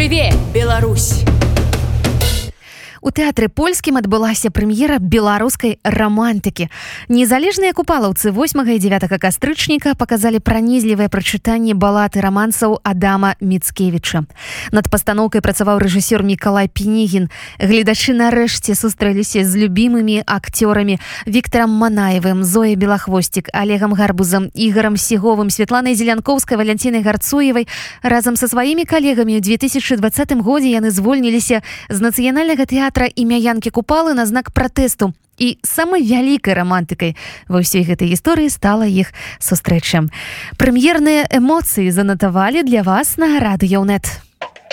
Жыве Беларусь! У тэатры польскім адбылася прэм'ера беларускай рамантыкі. Незалежныя купалаўцы 8 і 9 кастрычніка паказалі пранізлівае прачытанне балаты рамансаў Адама Міцкевіча. Над пастаноўкай працаваў рэжысёр Мікалай Пенігін. Гледачы нарэшце сустрэліся з любімымі акцёрамі Віктором Манаевым, Зоя Белахвосцік, Олегам Гарбузам, Ігарам Сіговым, Святланай Зелянковскай, Валянцінай Гарцуевай. Разам са сваімі калегамі ў 2020 годзе яны звольніліся з нацыянальнага тэатра тэатра імя янкі купалы на знак пратэсту і самай вялікай рамантыкай ва ўсёй гэтай гісторыі стала іх сустрэчам прэм'ерныя эмоцыі занатавалі для вас на радыёнет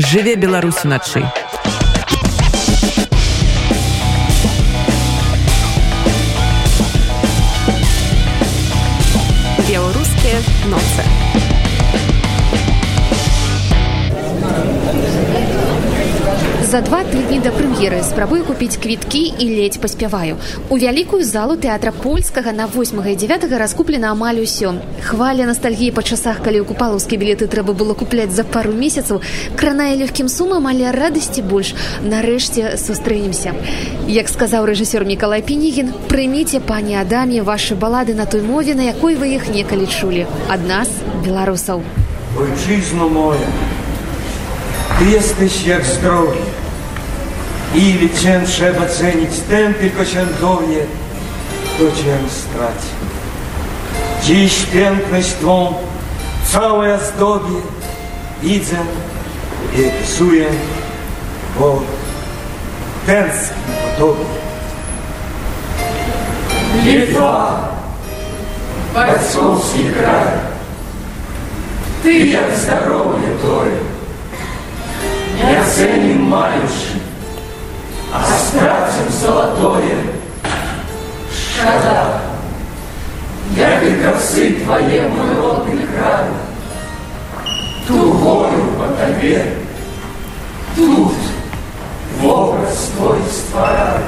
жыве беларусь уначы. Беларускія ноцы За два тыдні да прэм'еры спрабую купіць квіткі і ледзь паспяваю. У вялікую залу тэатра польскага на 8 і 9 раскуплена амаль усё. Хваля ностальгіі па часах, калі ў купалаўскі білеты трэба было купляць за пару месяцаў, кранае лёгкім сумам, але радасці больш. Нарэшце сустрэнемся. Як сказаў рэжысёр Мікалай Пенігін, прыміце пані Адаме вашы балады на той мове, на якой вы іх некалі чулі. Ад нас беларусаў. Ojczyzno moja, Ty jesteś jak zdrowie. Ili cię trzeba cenić, ten tylko cię dowie, kto cię straci. Dziś piękność Twą całe zdobie widzę i rysuję, bo tęsknię po Tobie. Litwa, Отцовский край, ты як здоровье Толя, не оценим маешь, а стратим золотое. Шкода, як и косы твоей мой родный край, ту гору по тебе, тут в образ твой створай.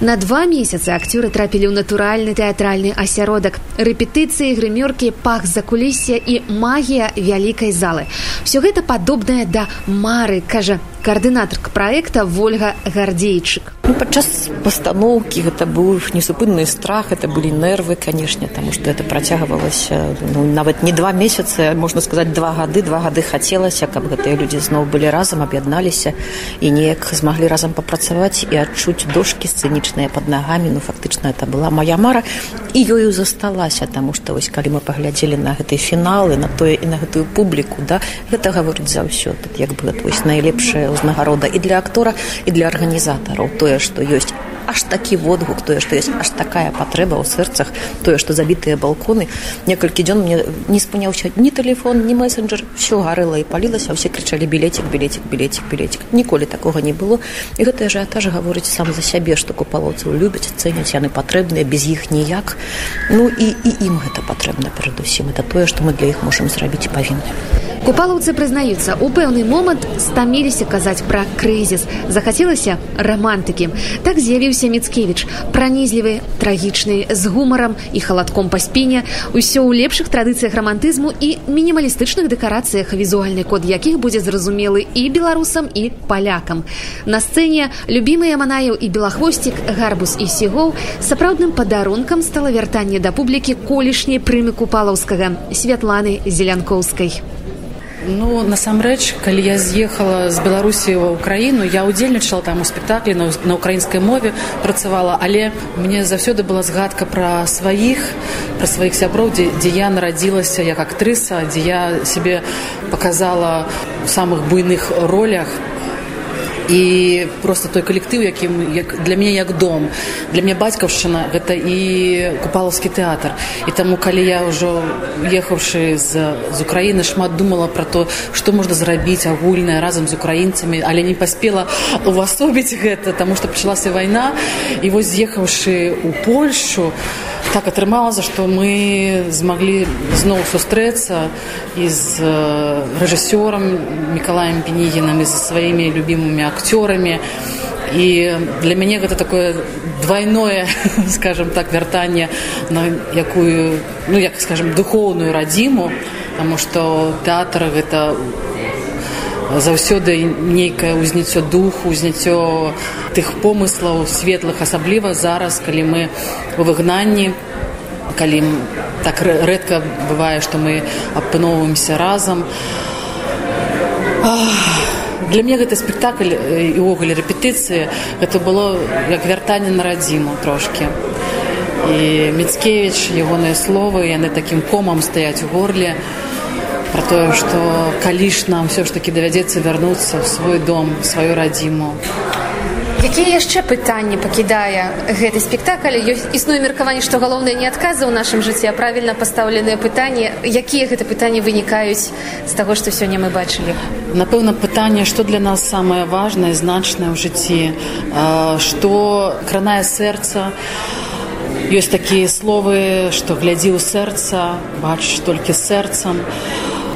На два месяцы акцёры трапілі ў натуральны тэатральны асяродак. Рэпетыцыі грымёркі пах за кулісся і магія вялікай залы. Все гэта падобнае да мары кажа каардынатарка праекта ольга гардзейчык Ну, падчас пастаноўкі гэта быў несупынны страх это былі нервы канешне таму што это працягвалася ну, нават не два месяцы можна сказаць два гады. Два гады хацелася каб гэтыя людзі зноў былі разам аб'ядналіся і неяк змаглі разам папрацаваць і адчуць дошкі сцэнічныя под нагамі. Ну фактычна это была моя мара. І ёю засталася таму што вось калі мы паглядзелі на гэтыя фіналы на тое і на гэтую публіку да гэта гаворыць заўсёды. Як бы вось найлепшая ўзнагарода і для актора і для арганізатараў. Тое тое што ёсць аж такі водгук тое што ёсць аж такая патрэба ў сэрцах тое што забітыя балконы. Некалькі дзён мне не спыняўся ні телефон ні месенджер все гарэла і палілася усе крычалі білецік білецік білецік білецік ніколі такога не было. І гэта ажыятаж гаворыць сам за сябе што купалоўцаў любяць цэняць яны патрэбныя без іх ніяк ну і і ім гэта патрэбна перадусім это тое што мы для іх можемм зрабіць павінны купалаўцы прызнаюцца у пэўны момант стаміліся казаць пра крызіс захацелася рамантыкі так з'явіўся міцкевич пранізлівы трагічны з гумарам і халадком па спіне усё ў лепшых традыцыях рамантызму і мінімалістычных дэкарацыях візуальны код якіх будзе зразумелы і беларусам і палякам на сцэне любімыя манаяў і белахвосцік гарбус і сігоў сапраўдным падарункам стала вяртанне да публікі колішняй прымы купалаўскага святланы зелянкоўскай Ну насамрэч калі я з'ехала з беларусі ў украіну я удзельнічала там у спектаклі на, на украінскай мове працавала але мне заўсёды была згадка пра сваіх пра сваіх сяброў дзе, дзе я нарадзілася як актрыса дзе я сябе показала у самых буйных ролях і просто той калектыў якім як для мяне як дом для мяне бацькаўшчына гэта і купалаўскі тэатр і таму калі я ўжо ехаўшы з з украіны шмат думала про то што можна зрабіць агульнае разам з украінцамі але не паспела увасобіць гэта таму што пачалася вайна і вось з'ехаўшы у польшу так атрымалася што мы змаглі зноў сустрэцца і з рэжысёрам мікалаем пенігінам і за сваімі любімымі акцёрамі і для мяне гэта такое двойное скажем так вяртанне на якую ну як скажем духоўную радзіму потому что тэатр гэта заўсёды нейкае ўзняццё духу узняццё тых помыслаў светлых асабліва зараз калі мы у выгнанні калі так рэдка бывае што мы апыноўваемся разам. Для мне гэты спектакль і ўвогуле рэпетыцыі. Гэта было як вяртанне на радзіму трошки і міцкевич ягоныя словы яны такім комам стаяць у горле про тое што калі ж нам все ж таки давядзецца вярнуцца ў свой дом сваю радзіму якія яшчэ пытанні пакідае гэты спектакль? Ёсць існуе меркаванне што галоўнае не адказы ў нашым жыцці а правільна пастаўленыя пытанні. Якія гэта пытанні вынікаюць з таго што сёння мы бачылі? Напэўна пытанне што для нас самае важнае значнае ў жыцці. Што кранае сэрца ёсць такія словы што глядзі ў сэрца бачыш толькі сэрцам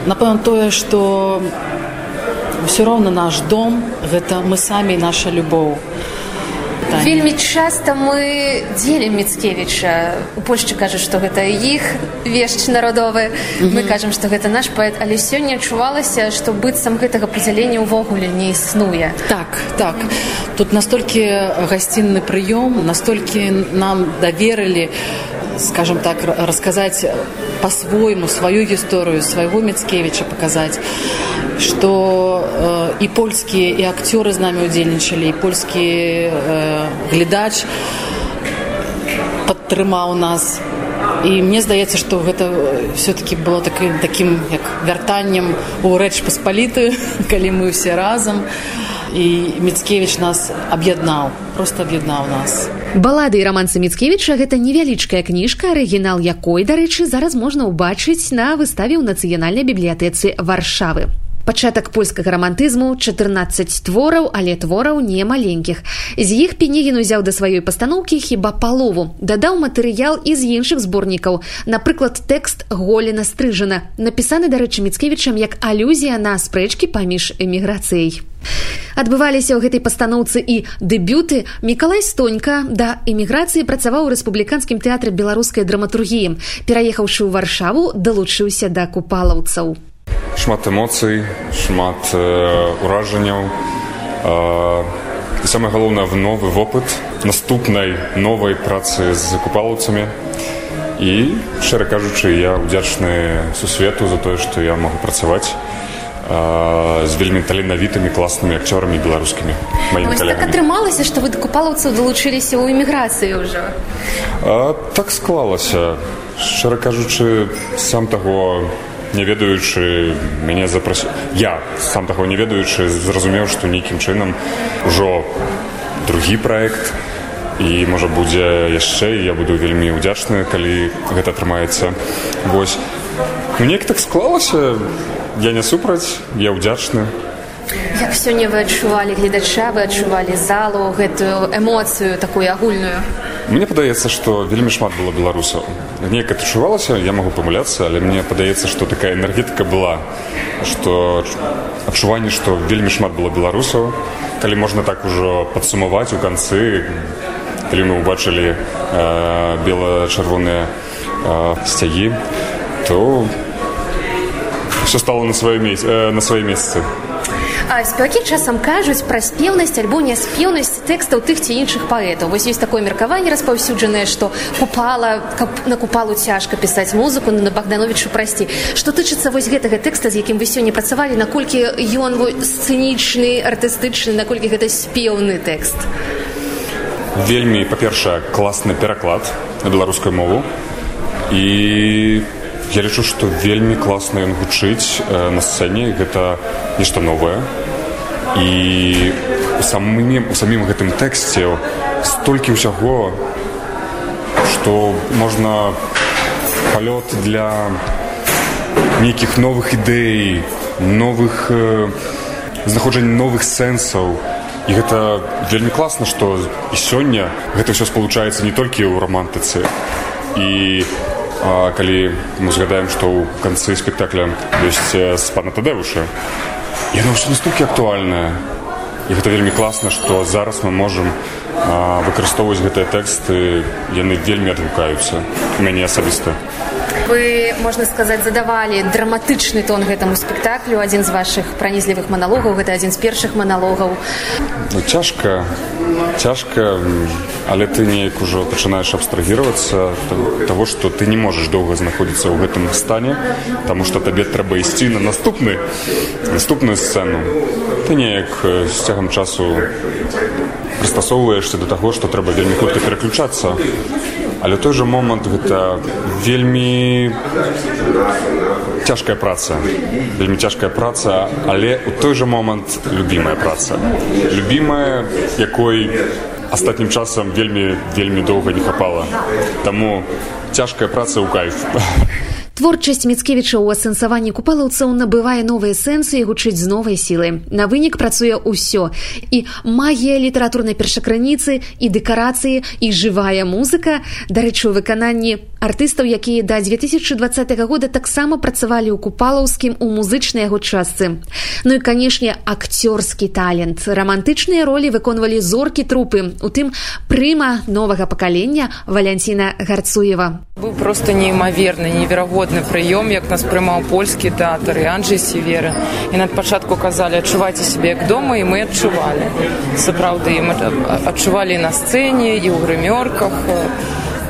напэўна тое што ўсё роўна наш дом гэта мы самі наша любоў пытанне. Вельмі часта мы дзелім Міцкевіча. У Польшчы кажуць, што гэта іх вешч народовы. Mm -hmm. Мы кажам, што гэта наш паэт, але сёння адчувалася, што быццам гэтага падзялення ўвогуле не існуе. Так, так. Тут настолькі гасцінны прыём, настолькі нам даверылі скажем так рассказать по-свойму сваю гісторыю свайго мецкевича показать что э, і польскія і акцёры з намі удзельнічалі і польскі э, глядач падтрымаў нас. І мне здаецца што гэта все-таки было таким таким як вяртаннем у рэч паспалітую калі мы ўсе разам і міцкевич нас аб'яднаў просто аб'яднаў нас. Балады і романсы міцкевіча гэта невялічкая кніжка арыгінал якой дарэчы зараз можна ўбачыць на выставе ў нацыянальнай бібліятэцы варшавы пачатак польскага рамантызму 14 твораў але твораў не маленькіх. З іх пенегін узяў да сваёй пастаноўкі хіба палову. Дадаў матэрыял з іншых зборнікаў. Напрыклад тэкст голена стрыжана напісаны дарэчы міцкевічам як алюзія на спрэчкі паміж эміграцыяй. Адбываліся ў гэтай пастаноўцы і дэбюты. Мікалай стонька да эміграцыі працаваў у рэспубліканскім тэатры беларускай драматургіі. Пераехаўшы ў варшаву далучыўся да купалаўцаў шмат эмоцый шмат э, уражанняў э, самое галоўнае в новы вопыт наступнай новай працы з закупалаўцамі і шчыра кажучы я удзячны сусвету за тое што я могу працаваць з вельмі таленавітымі класнымі акцёрамі беларускімі так атрымалася што вы дакупалаўцаў далучыліся ў эміграцыі ўжо так склалася шчыра кажучы сам таго не ведаючы мяне запрас я сам таго не ведаючы зразумеў што нейкім чынам ужо другі праект і можа будзе яшчэ я буду вельмі ўдзячны калі гэта атрымаецца вось. Ну неяк так склалася я не супраць я ўдзячны як сёння вы адчувалі гледача вы адчувалі залу гэтую эмоцыю такую агульную мне падаецца што вельмі шмат было беларусаў. Неяк адчувалася я могу памыляцца але мне падаецца што такая энергетыка была што адчуванне што вельмі шмат было беларусаў. Калі можна так ужо падсумаваць у канцы калі мы ўбачылі э, бела-чырвоныя э, сцягі то все стало на сваё э, на свае месцы спевакі часам кажуць пра спеўнасць альбо няспеўнасць тэкстаў тых ці іншых паэтаў вось ёсць такое меркаванне распаўсюджанае што купала каб на купалу цяжка пісаць музыку на богдановичу прасці што тычыцца вось гэтага тэкста з якім вы сёння працавалі наколькі ён сцэнічны артыстычны наколькі гэта спеўны тэкст? Вельмі па-першае класны пераклад на беларускую мову. І я лічу што вельмі класна ён гучыць э, на сцэне. Гэта нешта новае. І самым у самім гэтым тэксце столькі ўсяго што можна палёт для нейкіх новых ідэй новых э, знаходжання новых сэнсаў. І гэта вельмі класна што і сёння гэта ўсё спалучаецца не толькі ў рамантыцы. І у А, калі мы згадаем што ў канцы спектакля ёсць пана тадэвуша яно ўсё настолькі актуальнае. І гэта вельмі класна што зараз мы можам выкарыстоўваць гэтыя тэксты яны вельмі адгукаюцца. Мяне асабіста вы можна сказаць задавалі драматычны тон гэтаму спектаклю. Адзін з вашых пранізлівых маналогаў гэта адзін з першых маналогаў ну, цяжка цяжка але ты неяк ужо пачынаеш абстрагіравацца того что ты не можаш доўга знаходзіцца ў гэтым стане тому что табе трэба ісці на наступны наступную сцэну ты неяк з цягам часу прыстасоўваешься до таго что трэба вельмі хутка пераключацца але той же момант гэта вельмі цяжкая праца. Вельмі цяжкая праца але у той же момант любимая праца. Любимая якой астатнім часам вельмі вельмі доўга не хапала. Таму цяжкая праца ў кайф Творчасць міцкевіча ў асэнсаванні купалаўцаў набывае новыя сэнсы і гучыць з новай сілы. На вынік працуе ўсё. І магія літаратурнай першакрыніцы і дэкарацыі і жывая музыка, дарэчы, у выкананні артыстаў, якія да 2020 года таксама працавалі ў купалаўскім у музычнай яго частцы. Ну і канешне, акцёрскі талент. Рамантычныя ролі выконвалі зоркі трупы, у тым прыма новага пакалення Валянціна Гарцуева. Быў просто неймаверны, неверагодны выгодны прыём як нас прымаў польскі тэатр і Анджей северы і над пачатку казалі адчувайце сябе як дома і мы адчувалі. Сапраўды мы адчувалі на сцэне і ў грымёрках.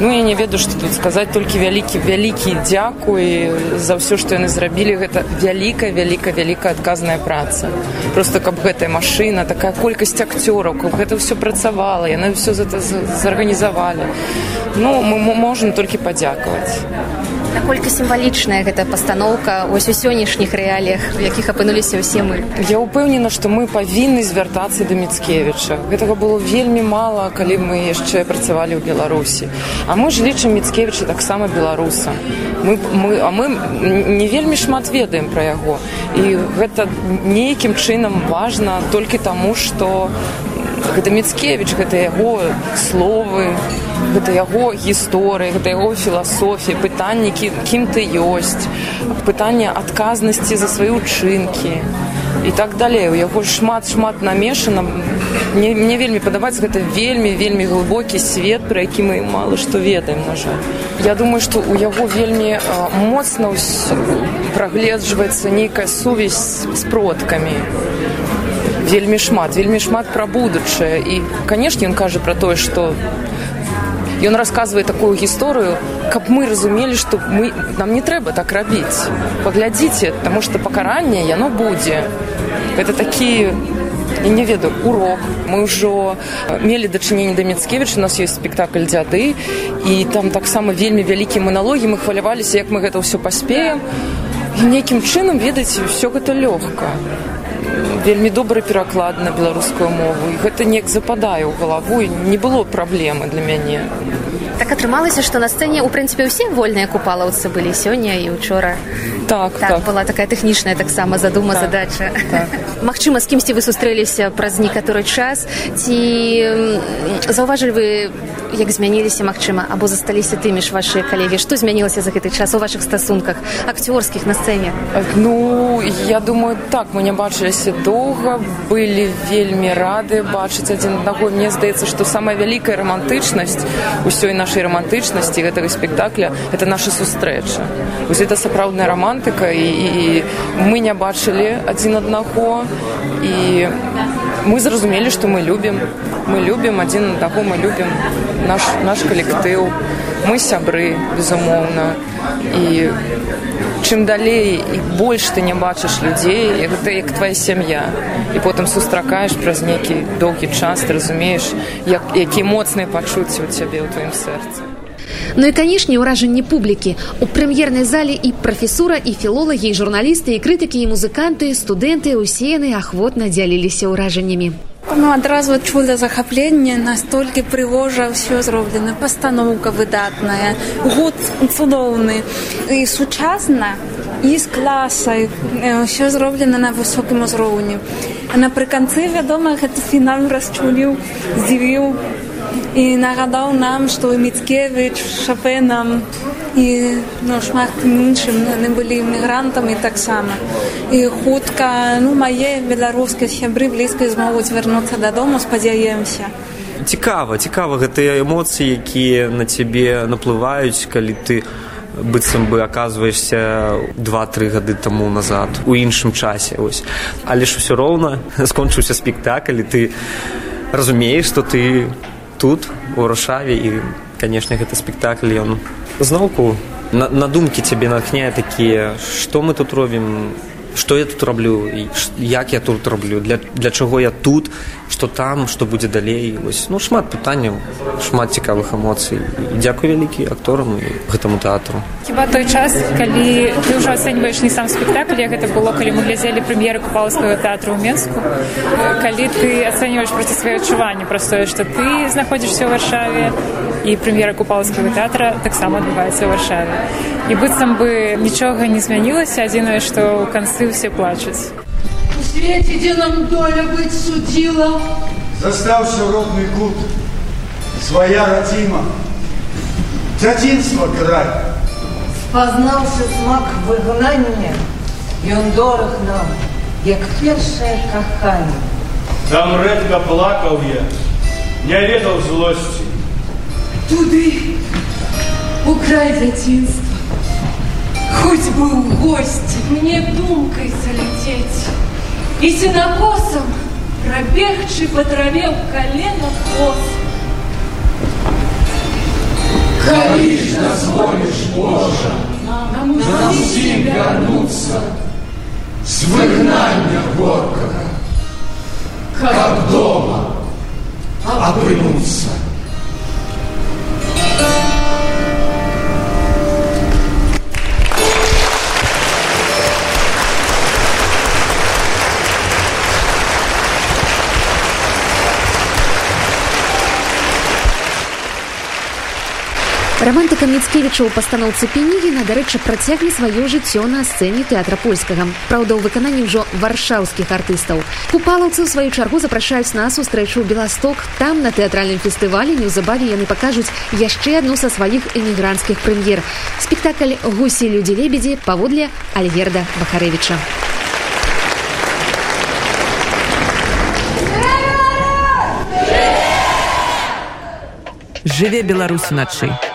Ну я не ведаю што тут сказаць толькі вялікі вялікі дзякуй за ўсё што яны зрабілі гэта вялікая вялікая вялікая адказная праца. Просто каб гэтая машына такая колькасць акцёраў каб гэта ўсё працавала яны ўсё зарганізавалі. Ну мы можемм толькі падзякаваць наколькі сімвалічная гэта пастаноўка вось у сённяшніх рэаліях у якіх апынуліся ўсе мы? Я ўпэўнена што мы павінны звяртацца да міцкевіча гэтага было вельмі мала калі мы яшчэ працавалі ў беларусі. А мы ж лічым міцкевіча таксама беларуса. Мы мы а мы не вельмі шмат ведаем пра яго. І гэта нейкім чынам важна толькі таму што гэта міцкевич гэта яго словы гэта яго гісторыя гэта яго філасофія пытанні кім ты ёсць пытанне адказнасці за свае учынкі і так далей. У яго шмат шмат намешана. Мне, мне вельмі падабаецца гэта вельмі вельмі глыбокі свет пра які мы мала што ведаем на жаль. Я думаю што у яго вельмі моцна прагледжваецца нейкая сувязь з продкамі вельмі шмат вельмі шмат пра будучае і канешне ён кажа пра тое што ён расказвае такую гісторыю каб мы разумелі што мы нам не трэба так рабіць паглядзіце таму што пакаранне яно будзе это такі і не ведаю урок. Мы ўжо мелі дачыненне да мецкевіч у нас ёсць спектакль дзяды і там таксама вельмі вялікія маналогі мы хваляваліся як мы гэта ўсё паспеем нейкім чынам ведаеце ўсё гэта лёгка вельмі добры пераклад на беларускую мову. І гэта неяк западае ў галаву не было праблемы для мяне так атрымалася што на сцэне у прынцыпе ўсе вольныя купалаўцы былі сёння і учора. Так, так, так. была такая тэхнічная таксама задума так, задача. так. Магчыма з кімсьці вы сустрэліся праз некаторы час. Ці заўважылі вы як змяніліся магчыма або засталіся тымі ж вашыя калегі? Што змянілася за гэты час у ваших стасунках акцёрскіх на сцэне? Ну я думаю так мы не бачыліся доўга былі вельмі рады бачыць адзін аднаго. Мне здаецца што самая вялікая романтычнасць усёй нашай романтычнасці гэтага спектакля это наша сустрэча. Вось это сапраўдная романтыка і, і мы не бачылі адзін аднаго і мы зразумелі што мы любім мы любім адзін аднаго мы любім наш наш калектыў. Мы сябры безумоўна. І чым далей і больш ты не бачыш людзей. Гэта як твоя сям'я. І потым сустракаеш праз нейкі доўгі час ты разумееш як які моцныя пачуцці у цябе ў тваім сэрцы. Ну і канешне ўражанні публікі. У прэм'ернай зале і прафесура і філолагі журналісты і крытыкі і музыканты студэнты усе яны ахвотна дзяліліся ўражаннямі Ну, адразу адчула захапленне настолькі прыгожа ўсё зроблена пастаноўка выдатная гуд цудоўны. І сучасна і з класай ўсё зроблена на высокім узроўні. Напрыканцы вядома гэты фінал расчуліў здзівіў і нагадаў нам што міцкевич шапенам і ну, шмат іншым яны былі мігрантамі таксама і хутка ну мае беларускай сябры блізкай змогуць вярнуцца дадому спадзяемся цікава цікава гэтыя эмоцыі якія на цябе наплываюць калі ты быццам бы оказываешься два-тры гады таму назад у іншым часе ось але ж все роўна скончыўся спектакль ты разумееш что ты тут у рашаве і канешне гэта спектакль ён зноўку на, на думкі цябе натхняе такія што мы тут робім што я тут раблю як я тут раблю для, для чаго я тут? Што там? Што будзе далей? Вось ну шмат пытанняў шмат цікавых эмоцый. Дзякуй вялікі акторам і гэтаму тэатру. Хіба той час калі ты ўжо ацэньваеш не сам спектакль як гэта было калі мы глядзелі прэм'еры купалскага тэатру ў менску калі ты ацэньваеш проці свае адчуванні пра тое што ты знаходзішся ў варшаве і прэм'ера купалскага тэатра таксама адбываецца ў варшаве. І быццам бы нічога не змянілася адзінае што ў канцы все плачуць. У свеце дзе нам доля быць судзіла? Застаўся родны кут. Свая радзіма. Дзяцінства край. Спазнаўся смак выгнання ён дораг нам як першае каханне. Там рэдка плакаў я не ведаў злосці туды у край дзяцінства хоть бы ў госці мне думкай залететь і сенакосам прабегчы па траве ў калена хвост Калі ж дазволіш Божа нам усім вярнуцца з выгнання горкага каб дома апынуцца романтыка міцкевіча ў пастаноўцы пенігіна дарэчы працяглі сваё жыццё на сцэне тэатра польскага. Праўда ў выкананні ўжо варшаўскіх артыстаў. Купалаўцы ў сваю чаргу запрашаюць на сустрэчу ў беласток. Там на тэатральным фестывалі неўзабаве яны пакажуць яшчэ адну са сваіх эмігранцкіх прэм'ер. Спектакль гусі людзі лебедзі паводле альгерда бахарэвича жыве беларусь начай